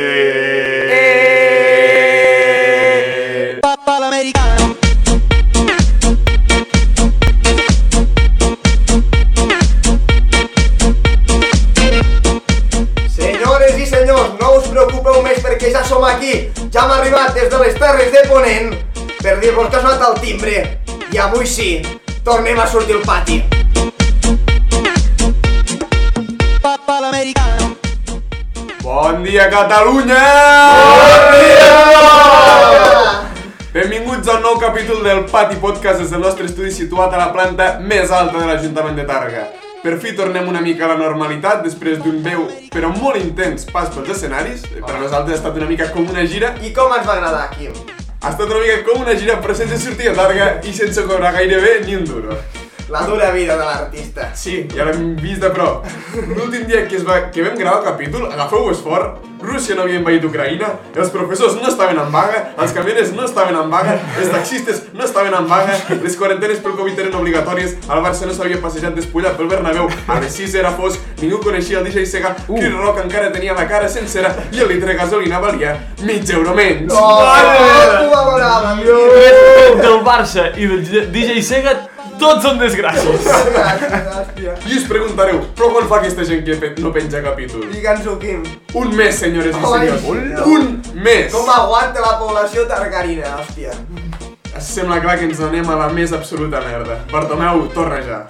Eh. Papà l'americano. Senyores i senyors, no us preocupeu més perquè ja som aquí. Ja hem arribat des de les Terres de Ponent per dir-vos que ha sonat el timbre. I avui sí, tornem a sortir al pati. Dia, Catalunya! Bon dia! Benvinguts al nou capítol del Pati Podcast des del nostre estudi situat a la planta més alta de l'Ajuntament de Tàrrega. Per fi tornem una mica a la normalitat després d'un veu, però molt intens, pas pels escenaris. Per a nosaltres ha estat una mica com una gira. I com ens va agradar, Quim? Ha estat una mica com una gira, però sense sortir a Tàrrega i sense cobrar gairebé ni un duro. La dura vida de l'artista. Sí, ja l'hem vist de prop. L'últim dia que, es va, que vam gravar el capítol, agafeu-vos fort, Rússia no havia envaït Ucraïna, els professors no estaven en vaga, els camioners no estaven en vaga, els taxistes no estaven en vaga, les quarantenes pel Covid eren obligatòries, al Barça no s'havia passejat despullat pel Bernabéu, a les 6 era fosc, ningú coneixia el DJ Sega, uh. Chris Rock encara tenia la cara sencera i el litre de gasolina valia mig euro menys. Oh, oh, ho valoràvem, del Barça i del DJ Sega, tots són desgràcies. I us preguntareu, però quan fa aquesta gent que no penja capítol? Digue'ns-ho, Quim. Un mes, senyores i senyors. hola. Un mes! Com aguanta la població targarina, hòstia. Sembla clar que ens anem a la més absoluta merda. Bartomeu, torna ja.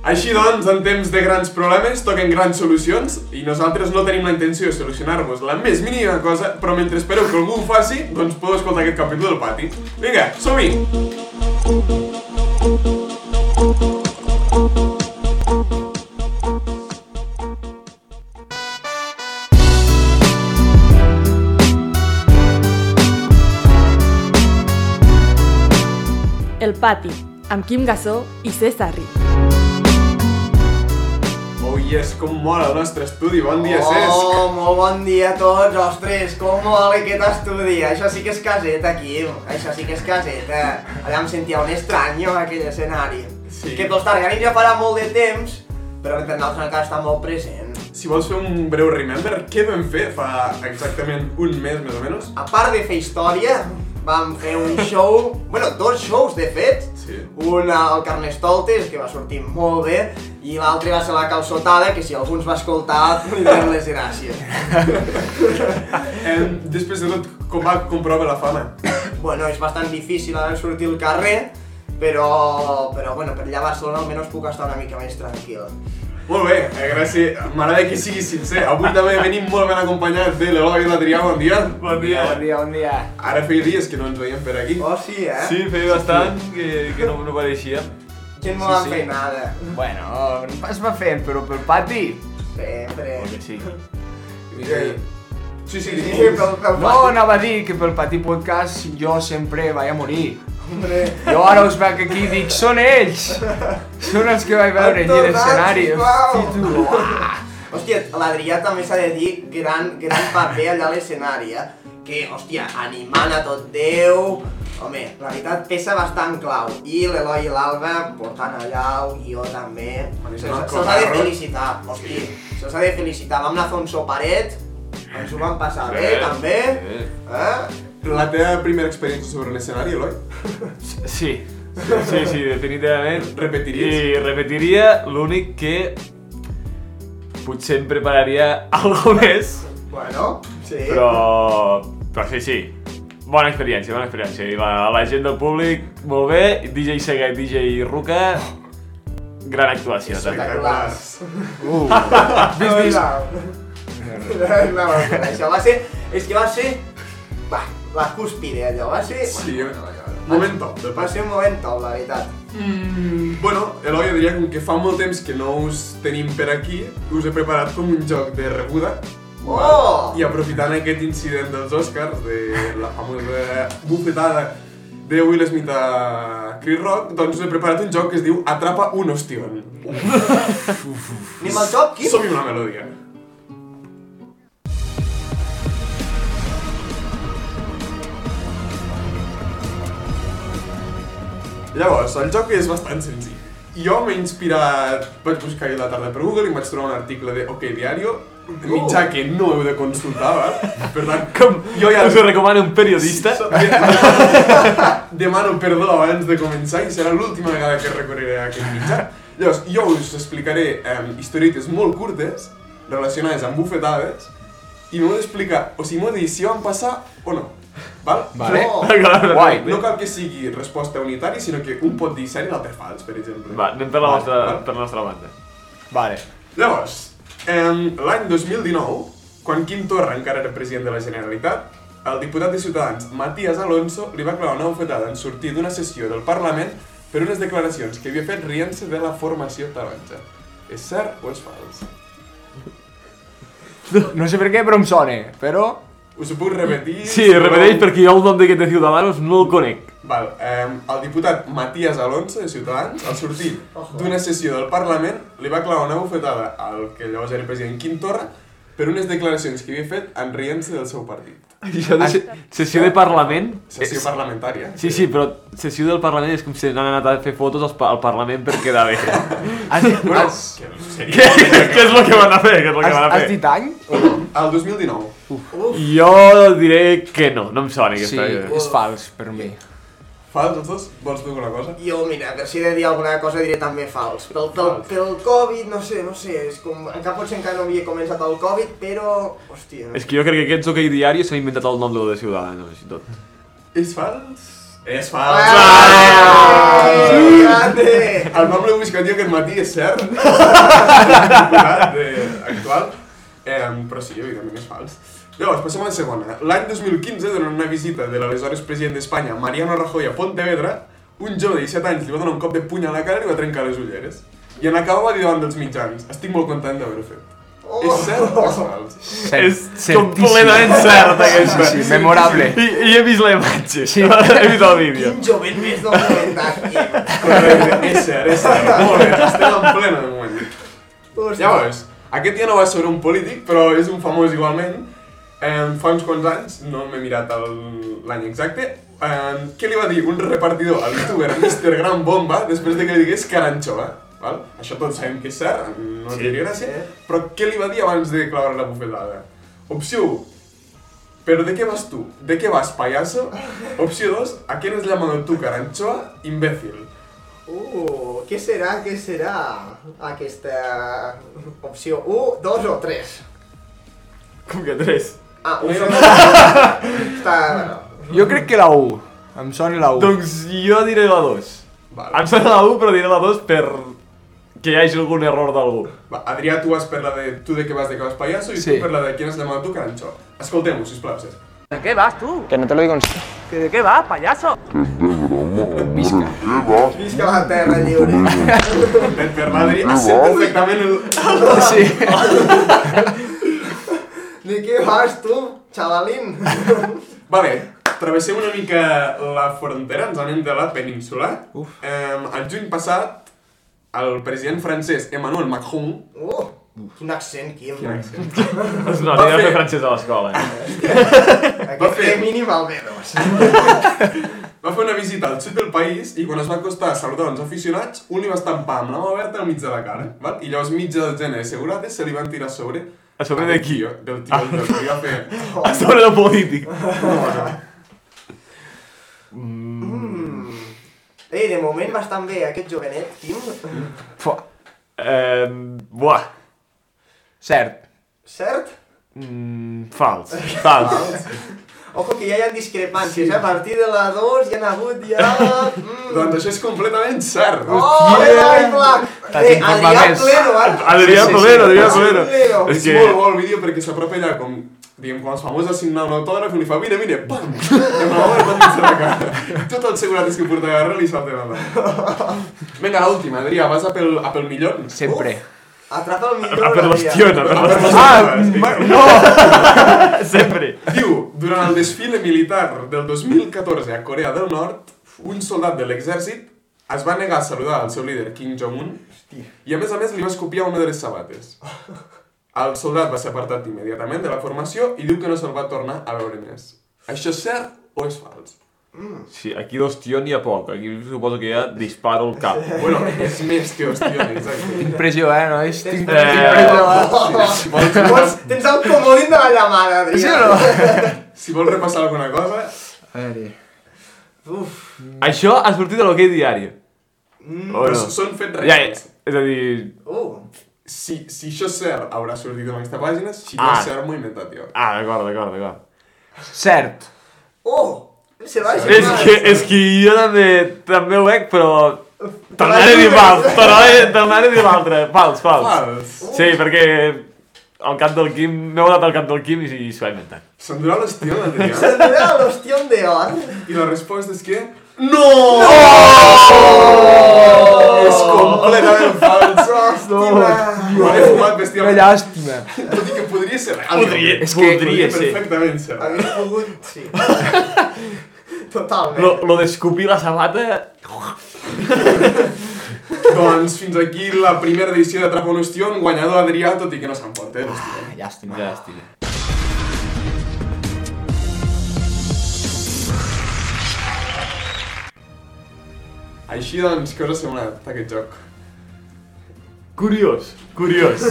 Així doncs, en temps de grans problemes, toquen grans solucions i nosaltres no tenim la intenció de solucionar-vos la més mínima cosa, però mentre espereu que algú ho faci, doncs podeu escoltar aquest capítol del pati. Vinga, som-hi! El pati, amb Quim Gassó i César Ri. Oh yes, com mola el nostre estudi, bon dia, Cesc! Oh, molt bon dia a tots, ostres, com mola aquest estudi. Això sí que és caseta, Quim. Això sí que és caseta. Allà em sentia un estranyo, aquell escenari. Sí. Que pels targarins ja farà molt de temps, però entre nosaltres encara està molt present. Si vols fer un breu remember, què vam fer fa exactament un mes, més o menys? A part de fer història, vam fer un show, bueno, dos shows de fet. Sí. Un al Carnestoltes, que va sortir molt bé, i l'altre va ser la calçotada, que si algú ens va escoltar, li donem les gràcies. Eh, després de tot, com va comprovar la fama? Bueno, és bastant difícil ara sortir al carrer, però, però bueno, per allà a Barcelona almenys puc estar una mica més tranquil. Molt bé, eh, gràcies. M'agrada que siguis sincer. Avui també venim molt ben acompanyats de l'Eloi i l'Adrià, bon dia. Bon dia. Bon dia, bon dia. Ara feia dies que no ens veiem per aquí. Oh, sí, eh? Sí, feia bastant que, que no, no pareixia. Gent molt Sí, sí. enfeinada. Bueno, es va fent, però pel pati. Sempre. Perquè sí. Eh, Sí, sí, Sí, sí. pel, pel No, anava a dir que pel pati podcast jo sempre vaig a morir. Hombre. Jo ara us veig aquí i dic, són ells! Són els que vaig veure allà a l'escenari. Hòstia, l'Adrià també s'ha de dir gran, gran paper allà a l'escenari, eh? Que, hòstia, animant a tot Déu... Home, la veritat pesa bastant clau. I l'Eloi i l'Alba portant allà el guió també. Se'ls ha de felicitar, hosti. Se'ls ha de felicitar. Vam anar a fer un soparet, ens ho vam passar bé, també. Sí. Eh? La teva primera experiència sobre l'escenari, Eloi? Sí, sí, sí, definitivament. Repetiries? I repetiria l'únic que potser em prepararia algo més, Bueno, sí. però, però sí, sí. Bona experiència, bona experiència. I la, la gent del públic, molt bé. DJ Sega i DJ Ruka, gran actuació. també. Espectaculars. Uh, Vis, vis. No, no, això va ser... És que va ser... Va, la cúspide, allò. Va ser... Sí, bueno, allò, allò. moment top de Va ser un moment top, la veritat. Mm, bueno, Eloi, diria com que fa molt temps que no us tenim per aquí, us he preparat com un joc de rebuda. Oh! I aprofitant aquest incident dels Oscars, de la famosa bufetada de Will Smith a Chris Rock, doncs us he preparat un joc que es diu Atrapa un ostion. Anem al joc, Quim? Som-hi una melodia. Llavors, el joc és bastant senzill. Jo m'he inspirat, vaig buscar ahir la tarda per Google i em vaig trobar un article de OK Diario, mitjà que no heu de consultar, val? Per tant, Com jo ja us ho recomana un periodista. demano perdó abans de començar i serà l'última vegada que recorreré a aquest mitjà. Llavors, jo us explicaré eh, historietes molt curtes relacionades amb bufetades i m'heu d'explicar, o sigui, m'heu de dir si van passar o no. Val? Vale. No. Guai. No cal que sigui resposta unitària, sinó que un pot dir cert i l'altre fals, per exemple. Va, anem per la, Val, nostra, val. per la nostra banda. Vale. Llavors, l'any 2019, quan Quim Torra encara era president de la Generalitat, el diputat de Ciutadans, Matías Alonso, li va clavar una bufetada en sortir d'una sessió del Parlament per unes declaracions que havia fet rient-se de la formació taronja. És cert o és fals? No sé per què, però em sona, però... Us ho puc repetir? Sí, repeteix perquè jo el nom d'aquest de Ciudadanos no el conec. Val, eh, el diputat Matías Alonso, de Ciutadans, al sortir d'una sessió del Parlament, li va clavar una bufetada al que llavors era president Quim Torra per unes declaracions que havia fet en rient-se del seu partit. Això de se- sessió de Parlament... Sessió és- parlamentària. Sí, sí, però sessió del Parlament és com si n'han anat a fer fotos als pa- al Parlament per quedar bé. Has, dit, Bueno, has, que què, seria... què és el que van a fer? Què és el que has, van a has fer? dit any? El 2019. Jo diré que no, no em sona Sí, aquesta. és fals per mi. Fals, els dos? Vols dir alguna cosa? Jo, mira, per si he de dir alguna cosa diré també fals. Pel, pel, Fals. pel Covid, no sé, no sé, és com... Encara potser encara no havia començat el Covid, però... Hòstia... És que jo crec que aquests OK Diari s'han inventat el nom de de Ciudadanos i tot. És fals? És Ah! fals! Ai, grande! El nom l'he buscat jo aquest matí, és cert? Diputat de- actual. Eh, però sí, evidentment és fals. Llavors, passem a la segona. L'any 2015, durant una visita de l'aleshores president d'Espanya, Mariano Rajoy, a Pontevedra, un jove de 17 anys li va donar un cop de puny a la cara i li va trencar les ulleres. I en acabar va dir davant dels mitjans, estic molt content d'haver-ho fet. Oh. És cert o és fals? Cert, és certíssim. completament cert aquesta. Sí, sí, memorable. I, I he vist la imatge, sí. he vist el vídeo. Quin joven més. Correcte, és cert, és cert. Molt bé, estem en plena de moment. Llavors, aquest ja no va sobre un polític, però és un famós igualment. Eh, fa uns quants anys, no m'he mirat el- l'any exacte, eh, què li va dir un repartidor al youtuber Mr. Gran Bomba després de que li digués caranxova? Val? Això tots sabem que és cert, no sí. diria gràcia, però què li va dir abans de clavar la bufetada? Opció 1, ¿pero de qué vas tú? ¿De qué vas, payaso? Opció 2, ¿a quién has llamado tú caranchoa? Imbécil. Uh, què serà, què serà aquesta opció? 1, 2 o 3? Com que tres? Ah, un sol. Està... Jo crec que la 1. Em sona la 1. Doncs jo diré la 2. Vale. Em sona la 1, però diré la 2 per que hi hagi algun error d'algú. Va, Adrià, tu vas per la de tu de què vas, de què vas payaso, i Sí. tu per la de quién has llamado tú caranchoa. Escoltem-ho, sisplau, Cesc. ¿De qué vas tú? Que no te lo digo en ¿Que ¿De qué vas, payaso? Visca. Visca la terra lliure. Per, per l'Adri, has sent perfectament el... Sí. De què vas tu, xavalín? Vale, travessem una mica la frontera, ens anem de la península. Uf. Eh, el juny passat, el president francès Emmanuel Macron Uh, quin accent, Quim. Doncs no, aniré a fer- fer francès a l'escola. Eh? Aquest té mínim al B2. va fer una visita al sud del país i quan es va acostar a saludar uns aficionats, un li va estampar amb la mà oberta al mig de la cara, val? i llavors mitja dotzena de segurates se li van tirar a sobre. A sobre de qui? tio, Del tio, del fer... A sobre del polític. Mm. Ei, de moment bastant bé aquest jovenet, Quim. Fua. Eh, buah. Cert. Cert? Mm, fals. Fals. Ojo que ja hi ha discrepàncies, eh? a partir de la 2 hi ha hagut ja... Mm. Doncs això és completament cert. Oh, Eloi Black! D'informar Adrià més. Pleno, eh? Adrià Sí, sí, sí. Adrià Sí. Pleno. És És que... molt bo el vídeo perquè s'apropa allà com, diguem, com els famosos a signar un autògraf i li fa, vine, vine, pam! I amb la mà enmig de la cara. Tots els segurates que porta a darrere li salten a la Vinga, l'última, Adrià, vas a pel, a pel millor? Sempre. Atrapa el millor, A per Adrià. l'ostiona, per A per l'ostiona. l'ostiona, sí. no! Sempre. Diu, durant el desfile militar del 2014 a Corea del Nord, un soldat de l'exèrcit es va negar a saludar al seu líder Kim Jong-un i a més a més li va escopiar una de les sabates. El soldat va ser apartat immediatament de la formació i diu que no se'l va tornar a veure més. Això és cert o és fals? Sí, aquí d'hostió n'hi ha poc. Aquí suposo que ja disparo el cap. Bueno, és més que hòstia, exacte. Impressió, eh, nois? Tinc Eh, impressió, eh? Si vols, Vols, tens el comodín de la llamada, Adrià. Sí o no? si vols repassar alguna cosa, A veure... Uf, Això ha sortit de l'hoquei diari. Mm. O però no? són fets Ja, reals. és a dir... uh. Si, si això és cert, haurà sortit en aquesta pàgina, si no Ah. és cert, m'ho he inventat jo. Ah, d'acord, d'acord, d'acord. Cert. Oh, se va És que, és que jo també, també ho veig, però... Tornaré a dir fals, tornaré, tornaré a dir l'altre. Fals, fals. Fals. Sí, perquè el cap del Quim, m'he votat el cap del Quim i, i s'ho ha inventat. S'endurà l'estil, l'Adrià. Saldrà l'hostión de or. I la resposta és que... No! És completament fals. Hòstima. Me l'he fumat Que bestialment. llàstima. Tot i que podria ser real. Podria, És que- podria ser. perfectament ser. Hagués pogut, sí. Totalment. Lo, lo d'escopir la sabata... Doncs fins aquí la primera edició d'Atrapa un Ostion, guanyador Adrià, tot i que no s'emporta, eh. Ah, Llàstima. Llàstima. Així doncs, què us ha semblat aquest joc? Curiós, curiós.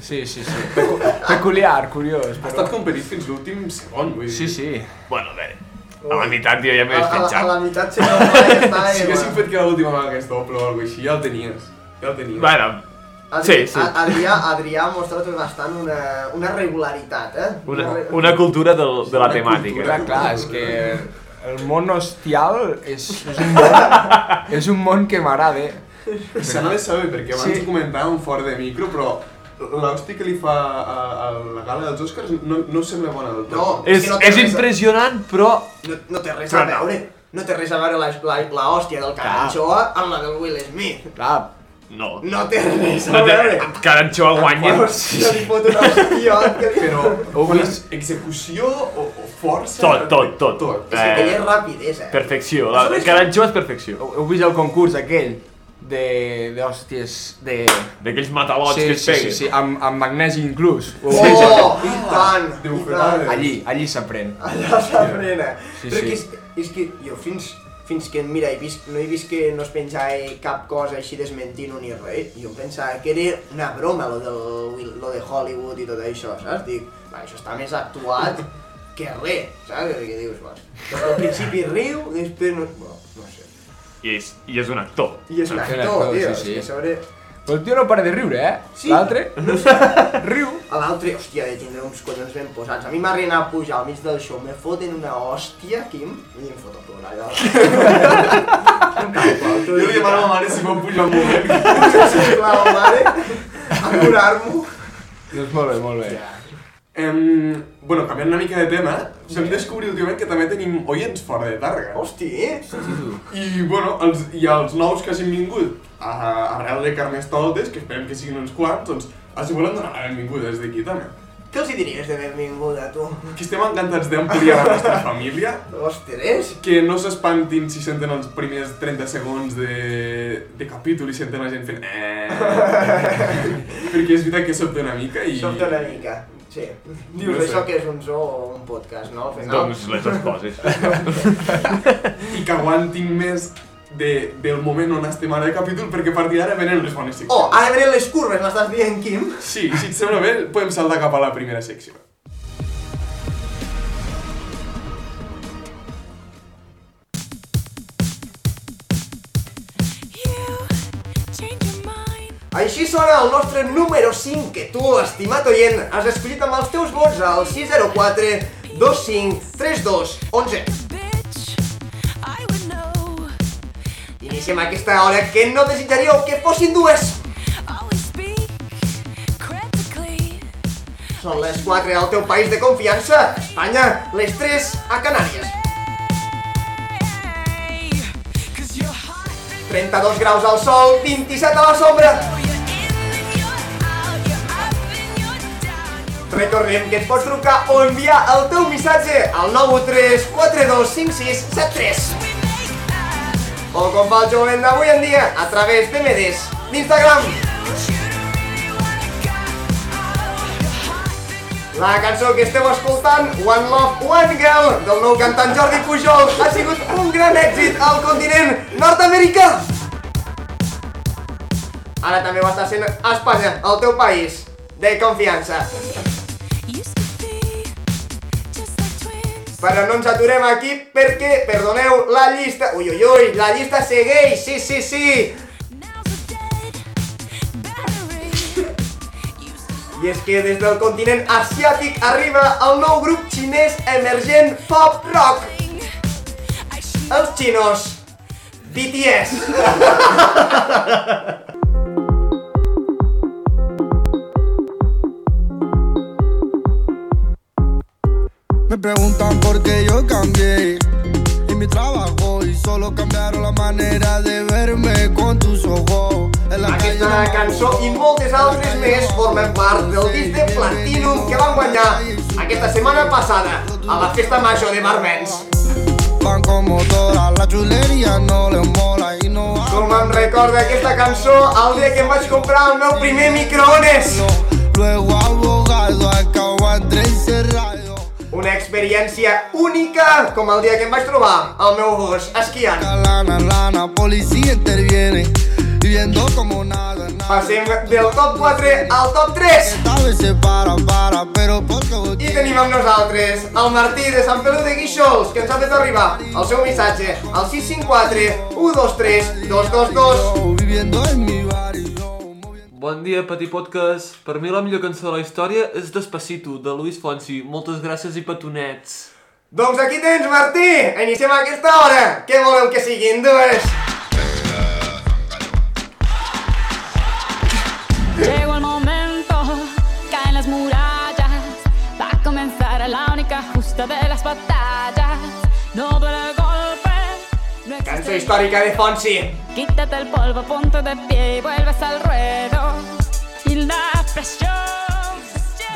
Sí, sí, sí. Pecu peculiar, curiós. Ha Però... estat competit fins l'últim segon, vull dir. Sí, sí. bueno, a veure, a la meitat jo ja m'he A, a, a despenjat. la meitat se no ja està, Si haguéssim fet que l'última vegada que és doble o alguna així, ja el tenies. Ja el tenies. Bueno, Adri Sí, sí. Adrià, Adrià ha mostrat bastant una, una regularitat, eh? una, una cultura del, de la Una temàtica. Clar, clar, és que el món hostial és, és, un, món, és un món que m'agrada. Se n'ha de saber, perquè abans Sí. ho comentàvem fora de micro, però l'hòstia que li fa a, a la gala dels Oscars no, no sembla bona del tot. No. És, que no és res a- impressionant, però... No, no té res Però a no. veure. No té res a veure la, la, la hòstia del Caranchoa amb la del Will Smith. Clar, No. No té res a No té... veure. Caranxoa guanya. Hòstia, li fot una hòstia. Però, bona vist? execució o, o força... Tot, tot, tot. tot. És que Eh, té rapidesa. Perfecció. La, Això és- Caranxoa és perfecció. heu vist el concurs aquell de, de hòsties de... D'aquells matalots Sí, que es sí, peguen. sí, sí, amb, amb magnesi inclús. Oh, heu vist? i tant, Déu i que tant. Allí, allí s'aprèn. Allà s'aprena. Sí, Però sí. que és, és que jo fins, fins que, mira, he vist, no he vist que no es penjava cap cosa així desmentint-ho ni res. Jo pensava que era una broma, lo, del, lo de Hollywood i tot això, saps? Dic, va, això està més actuat que res, saps? Perquè dius, va, al principi riu, després no... Bueno, no sé. I és, I és un actor. I és un actor, actor, tio, sí, sí. és que a sobre... Però el tio no para de riure, eh? Sí. L'altre riu. A l'altre, hòstia, de tindre uns collons ben posats. A mi m'ha arribat a pujar al mig del show, me foten una hòstia, Quim, i em foto a plorar allò. Jo li demano a ma mare si pot pujar un moment. Sisplau, mare, a curar-m'ho. Doncs molt bé, molt bé. Em, bueno, canviant una mica de tema, vam descobrir últimament que també tenim oients fora de Tàrrega. Hosti, I, bueno, els, i els nous que hagin vingut a, arrel de Carnestoltes, que esperem que siguin uns quants, doncs els volem donar la benvinguda des d'aquí també. què els hi diries de benvinguda, tu? Que estem encantats d'ampliar la nostra família, Ostres, que no s'espantin si senten els primers 30 segons de, de capítol i senten la gent fent eh, perquè és veritat que sobta una mica i... sobta una mica. Sí. Dius No sé. això que és un zoo o un podcast, no? Al final. Doncs les dues coses. i que aguantin més de, del moment on estem ara de capítol perquè a partir d'ara venen les bones seccions. Oh, ara venen les curves, m'estàs dient, Quim? Sí, si et sembla bé, podem saltar cap a la primera secció. Així sona el nostre número 5 que tu, estimat oient, has escollit amb els teus vots al 604 25 32 11. Iniciem aquesta hora que no desitjaríeu que fossin dues. Són les 4 al teu país de confiança, Espanya, les 3 a Canàries. 32 graus al sol, 27 a la sombra. Recordem que et pots trucar o enviar el teu missatge al 913 4256 73 o com fa el jovent d'avui en dia a través de Medes d'Instagram. La cançó que esteu escoltant, One Love, One Girl, del nou cantant Jordi Pujol, ha sigut un gran èxit al continent nord-americà. Ara també ho està sent a Espanya, el teu país, de confiança. Però no ens aturem aquí perquè, perdoneu, la llista... Ui, ui, ui, la llista segueix, sí, sí, sí. I és que des del continent asiàtic arriba el nou grup xinès emergent pop rock. Els xinos. BTS. Me preguntan por qué yo cambié y mi trabajo y solo cambiaron la manera de verme con tus ojos. Aquesta no cançó i moltes altres més formen part del disc de Platinum que van guanyar aquesta setmana passada a la festa major de Barbens. van como todas la chulería no les mola y no Com em recorda aquesta cançó el dia que em vaig comprar el meu primer microones. Luego abogado acabo entre encerrado. Una experiència única com el dia que em vaig trobar el meu gos esquiant. Lana, lana, policía interviene y viendo como nada, nada. Passem del top 4 al top 3. Esta vez se para, para, pero porque vos I tenim amb nosaltres el Martí de Sant Feliu de Guíxols, que ens ha fet arribar el seu missatge al 654 123 222. viviendo en mi. Bon dia, Petit Podcast. Per mi la millor cançó de la història és Despacito, de Luis Fonsi. Moltes gràcies i petonets. Doncs aquí tens, Martí! Iniciem aquesta hora! Què voleu que siguin dues? Llegó el momento, caen las murallas, va a comenzar la única justa de las batallas. No duele existe. històrica de Fonsi. Quítate el polvo, ponte de pie y vuelves al ruedo. Y la presión.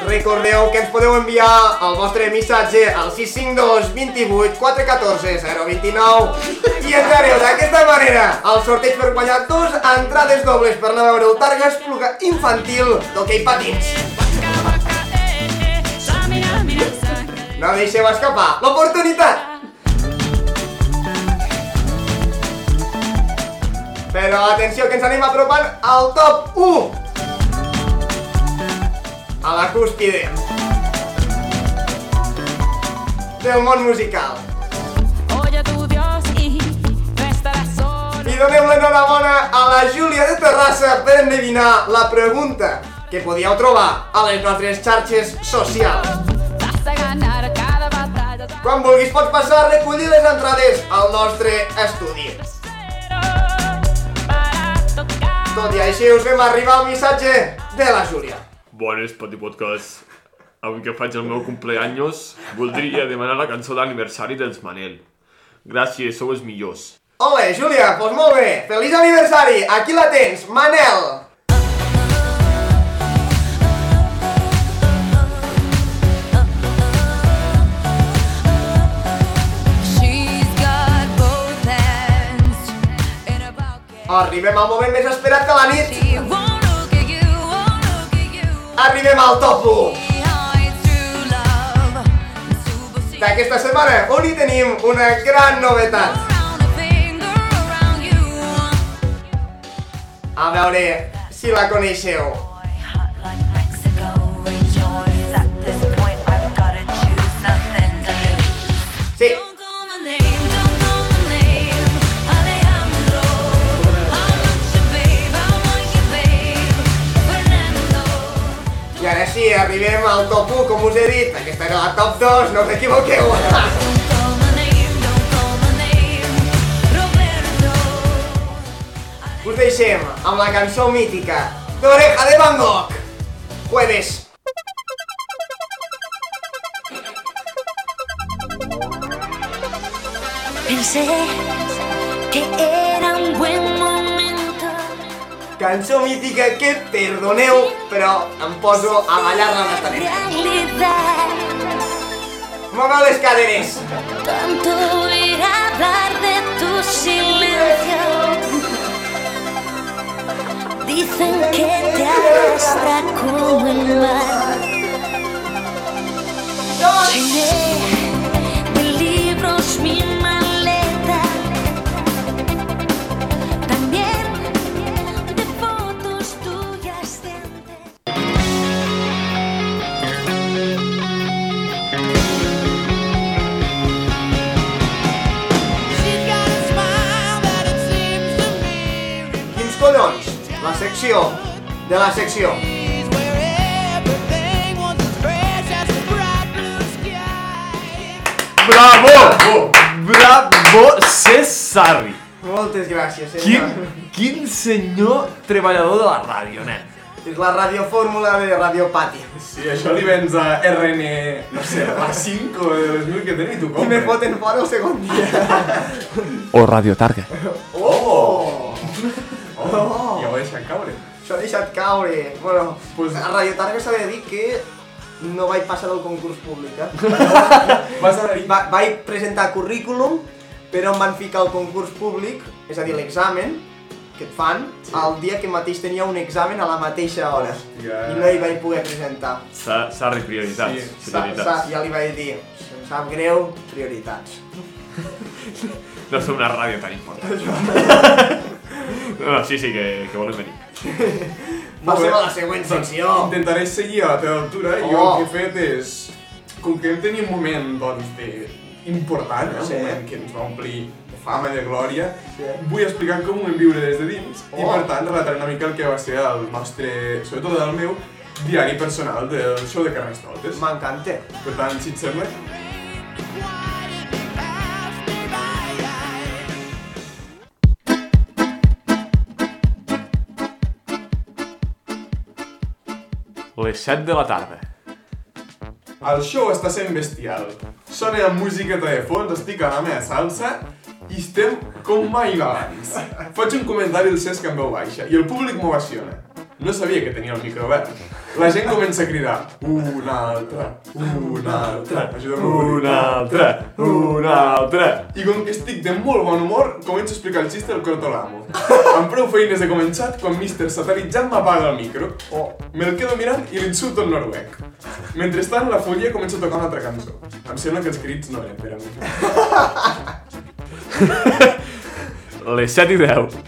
Recordeu que ens podeu enviar el vostre missatge al 652 28 414 029 i entrareu d'aquesta manera al sorteig per guanyar dos entrades dobles per anar a veure el Targa Espluga infantil d'hoquei patins. Eh, eh. No deixeu escapar l'oportunitat! Però atenció que ens anem apropant al top 1! A la cúspide del món musical. Oye tu Dios y solo. I donem l'enhorabona a la Júlia de Terrassa per endevinar la pregunta que podíeu trobar a les nostres xarxes socials. Quan vulguis pots passar a recollir les entrades al nostre estudi. Tot i així us fem arribar el missatge de la Júlia. Bones, Petit Podcast. Avui que faig el meu cumpleaños, voldria demanar la cançó d'aniversari dels Manel. Gràcies, sou els millors. Ole, Júlia, doncs molt bé. Feliç aniversari. Aquí la tens, Manel. Arribem al moment més esperat de la nit. Arribem al top 1 Behind true love. Super secret d'aquesta setmana, on hi tenim una gran novetat. A veure si la coneixeu. I ara sí, arribem al top 1, com us he dit. Aquesta era la top 2, no us equivoqueu. Us deixem amb la cançó mítica d'Oreja de Van Gogh. Jueves. Pensé que era un buen momento. Cançó mítica que, perdoneu, però em poso a ballar-la honestament. Realidad. Moveu les caderes. Tanto oír hablar de tu silencio. Dicen que te arrastra como el mar. Llené de libros mi La secció. De la secció. Bravo! Bravo, Cesari! Moltes gràcies, Quin, senyor. quin senyor treballador de la ràdio, nen. És la radiofórmula de Radio Pati. Sí, això li vens a RN, no sé, a 5 o de les mil que tenen i tu I me compres. foten fora el segon dia. O Radio Targa. Oh! Ja ho he deixat caure. S'ha deixat caure. Bueno, Pues- a Radio Targa s'ha de dir que no vaig passar el concurs públic, eh? Vas a dir... Va, vaig presentar currículum, però em van ficar al concurs públic, és a dir, l'examen que et fan, sí. el dia que mateix tenia un examen a la mateixa hora. Hòstia. I no hi vaig poder presentar. S'ha prioritats. Sí, Sa, sa, ja li vaig dir, em sap greu, prioritats. No som una ràdio tan important. No, sí, sí, que, que volen venir. Passem a la següent secció. Intentaré seguir a la teva altura i jo Oh. el que he fet és... Com que hem tenit un moment, doncs, de... important, eh? Sí. un moment que ens va omplir de fama i de glòria, Sí. vull explicar com ho vam viure des de dins i, Oh. per tant, relatar una mica el que va ser el nostre, sobretot el meu, diari personal del show de Carnestoltes. M'encanta. Per tant, si et sembla, Les 7 de la tarda. El show està sent bestial. Sona musiqueta de fons, estic a la meva salsa i estem com mai abans. Faig un comentari al Cesc en veu baixa i el públic m'ovaciona. No sabia que tenia el micro obert. La gent comença a cridar una altra, una altra, ajuda'm morir. Una altra, una altra. I com que estic de molt bon humor, començo a explicar el xiste del Cortolamo. Amb prou feines he començat quan Mr. Satanitzant m'apaga el micro. Oh. Me'l quedo mirant i l'insulto en noruec. Mentrestant, la folla comença a tocar una altra cançó. Em sembla que els crits no eren per a mi. Les 7 i 10.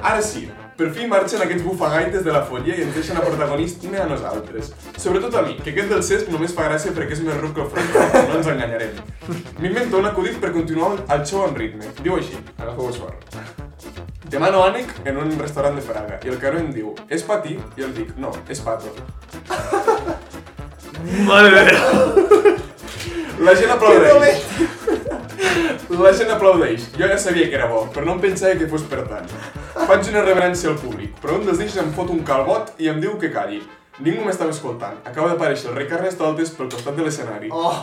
Ara sí, per fi marxen aquests bufagaites de la folla i ens deixen a protagonisme a nosaltres. Sobretot a mi, que aquest del Cesc només fa gràcia perquè és més ruc que el Franco, no ens enganyarem. M'invento un acudit per continuar el show amb ritme. Diu així, agafeu-vos fort. Demano ànec en un restaurant de Praga i el caro em diu, és patí? I el dic, no, és pato. Mare. La gent aplaudeix. La gent aplaudeix. Jo ja sabia que era bo, però no em pensava que fos per tant. Faig una reverència al públic, però un dels d'ells em fot un calbot i em diu que calli. Ningú m'estava escoltant. Acaba d'aparèixer el rei Carnestoltes pel costat de l'escenari. Oh,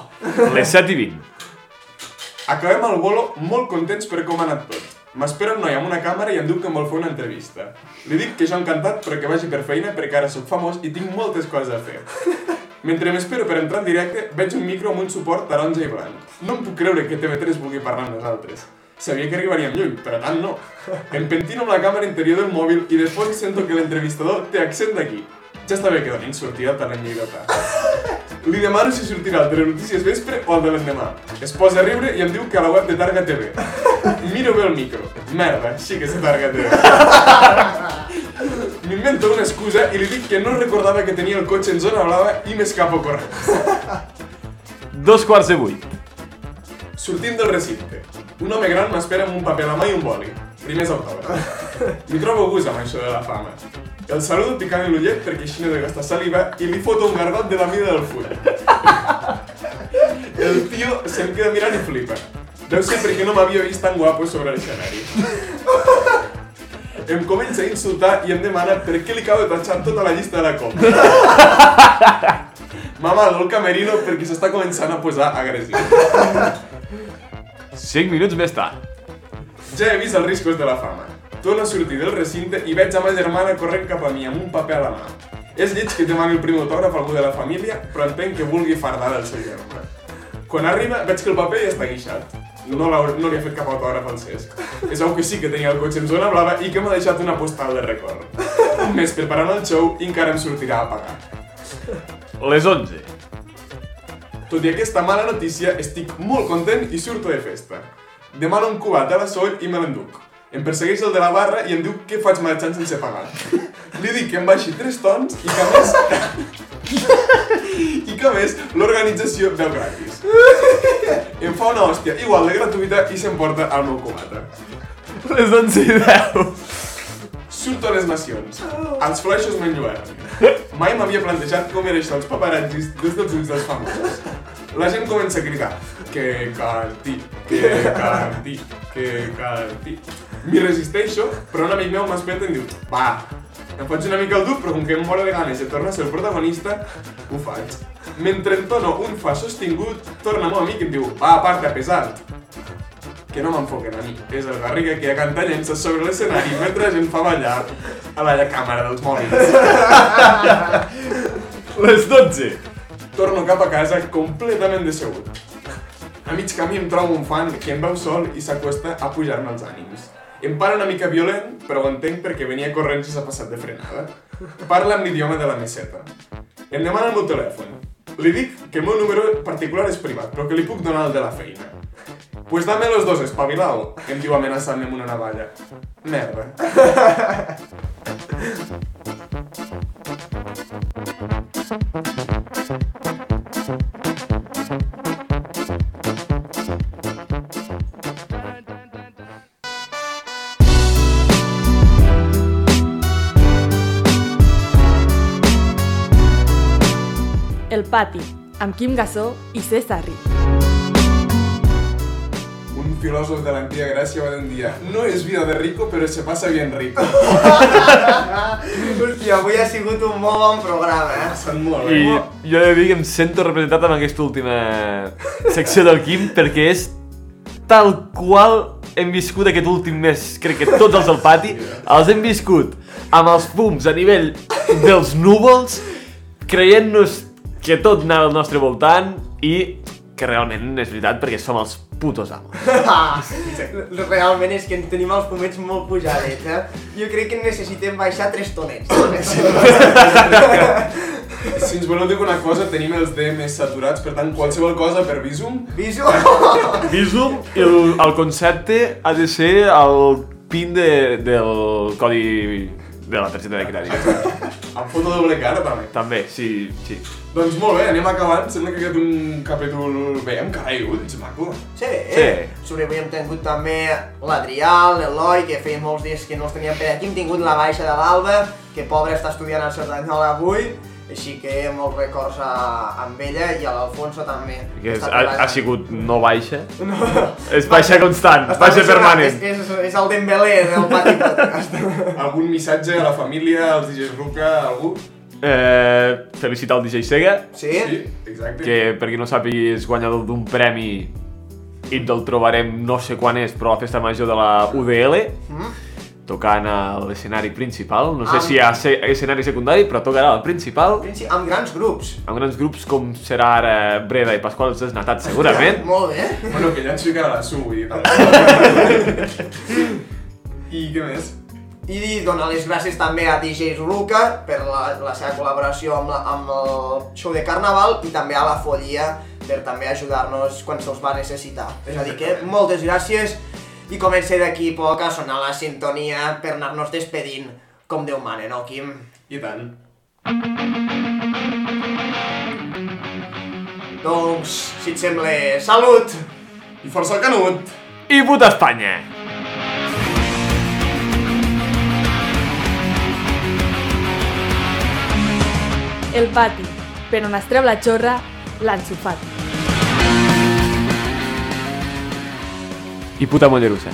Les 7 i 20. Acabem el bolo molt contents per com ha anat tot. M'espera un noi amb una càmera i em diu que em vol fer una entrevista. Li dic que jo encantat però que vagi per feina perquè ara sóc famós i tinc moltes coses a fer. Mentre m'espero per entrar en directe, veig un micro amb un suport taronja i blanc. No em puc creure que TV3 vulgui parlar amb nosaltres. Sabia que arribaríem lluny, però tant no. Em pentino amb la càmera interior del mòbil i de fons sento que l'entrevistador té accent d'aquí. Ja està bé que donin sortida al talent lleidotà. Li demano si sortirà al Telenotícies Vespre o al de l'endemà. Es posa a riure i em diu que a la web de Targa TV. Miro bé el micro. Merda, sí que és Targa TV. M'invento una excusa i li dic que no recordava que tenia el cotxe en zona blava i m'escapo corrents. Dos quarts de vuit. Sortim del recinte. Un home gran m'espera amb un paper a la mà i un boli. Primers autògrafs. M'hi trobo gust amb això de la fama. El saludo picant l'ullet perquè així no de gastar saliva i li foto un gargot de la mida del full. El tio se'm queda mirant i flipa. Deu ser perquè no m'havia vist tan guapo sobre l'escenari. Em comença a insultar i em demana per què li acabo de tatxar tota la llista de la compra. M'amalo el camerino perquè s'està començant a posar agressiu. 5 minuts més tard. Ja he vist els riscos de la fama. Torno a sortir del recinte i veig a ma germana corrent cap a mi amb un paper a la mà. És lleig que demani el primer autògraf a algú de la família, però entenc que vulgui fardar del seu germà. Quan arriba, veig que el paper ja està guixat. No, no li he fet cap autògraf al Cesc. És algo que sí que tenia el cotxe en zona blava i que m'ha deixat una postal de record. Un mes preparant el show i encara em sortirà a pagar. Les 11. Tot i aquesta mala notícia, estic molt content i surto de festa. Demano un cubat a la Sol i me l'enduc. Em persegueix el de la barra i em diu que faig marxant sense pagar. Li dic que em baixi tres tons i que a més... I que a més l'organització veu gratis. Em fa una hòstia igual de gratuïta i s'emporta el meu cubata. Les 11 i 10. Surto a les nacions. Els flaixos m'enllueren. Mai m'havia plantejat com era això els paparazzis des dels ulls dels famosos. La gent comença a cridar que canti, que canti, que canti. M'hi resisteixo, però un amic meu m'espeta i em diu va, em faig una mica el dur, però com que em moro de ganes de tornar a ser el protagonista, ho faig. Mentre entono un fa sostingut, torna el meu amic i em diu va, aparta, pesat. Que no m'enfoquen a mi, és el Garriga que a cantar llences sobre l'escenari mentre la gent fa ballar a la càmera dels mòbils. Les 12. Torno cap a casa completament decebut. A mig camí em trobo un fan que em veu sol i s'acosta a pujar-me els ànims. Em para una mica violent, però ho entenc perquè venia corrent i s'ha passat de frenada. Parla amb l'idioma de la meseta. Em demana el meu telèfon. Li dic que el meu número particular és privat, però que li puc donar el de la feina. Pues dame los dos, espavilao, em diu amenaçant-me amb una navalla. Merda. El pati, amb Quim Gassó i César Ric. Un filòsof de l'antiga Gràcia va dir un dia No és vida de rico, però se passa bien rico. Hòstia, avui ha sigut un molt bon programa, eh? Passant molt I bé. jo he de dir que em sento representat amb aquesta última secció del Quim perquè és tal qual hem viscut aquest últim mes, crec que tots els del pati, els hem viscut amb els fums a nivell dels núvols, creient-nos que tot anava al nostre voltant i que realment és veritat perquè som els putos amos. Realment és que en tenim els pomets molt pujadets, eh? Jo crec que necessitem baixar tres tonets. Si ens voleu dir una cosa, tenim els DMs saturats, per tant, qualsevol cosa per Visum. Viso? Visum, el, el concepte ha de ser el pin de, del codi de la targeta de crèdit. Amb foto doble cara, també. També, sí, sí. Doncs molt bé, anem acabant. Sembla que ha quedat un capítol bé, amb cara i ulls, maco. Sí, Sí. Sobre avui hem tingut també l'Adrià, l'Eloi, que feia molts dies que no els teníem per aquí. Hem tingut la baixa de l'Alba, que pobre està estudiant a Cerdanyola avui. Així que molts records a, amb ella i a l'Alfonso també. Que és, ha, ha sigut no baixa, No. és baixa constant, Està baixa permanent. És, és, és el Dembélé del Pati Podcast. Algun missatge a la família, als DJs Ruca, algú? Eh, felicitar el DJ Sega, Sí? Sí, exacte. que per qui no sàpiga és guanyador d'un premi i el trobarem no sé quan és, però a la festa major de la UDL, Mm? Tocant a l'escenari principal. No sé Amb- si hi ha escenari secundari, però tocarà al principal, Sí, amb grans grups. amb grans grups com serà ara Breda i Pasqual els Desnatats, segurament. Molt bé. Bueno, que ja ens ficarà la SU, vull dir. I què més? I donar les gràcies també a DJs Luca per la, la seva col·laboració amb, la, amb el show de Carnaval i també a la Follia per també ajudar-nos quan se'ls va necessitar. És a dir que moltes gràcies i comencem d'aquí a poc a sonar la sintonia per anar-nos despedint com Déu mane, no, Quim? I tant. Doncs, si et sembla, salut! I força el canut! I puta Espanya! El pati, per on es treu la xorra, l'ensofat. y puta poderosa.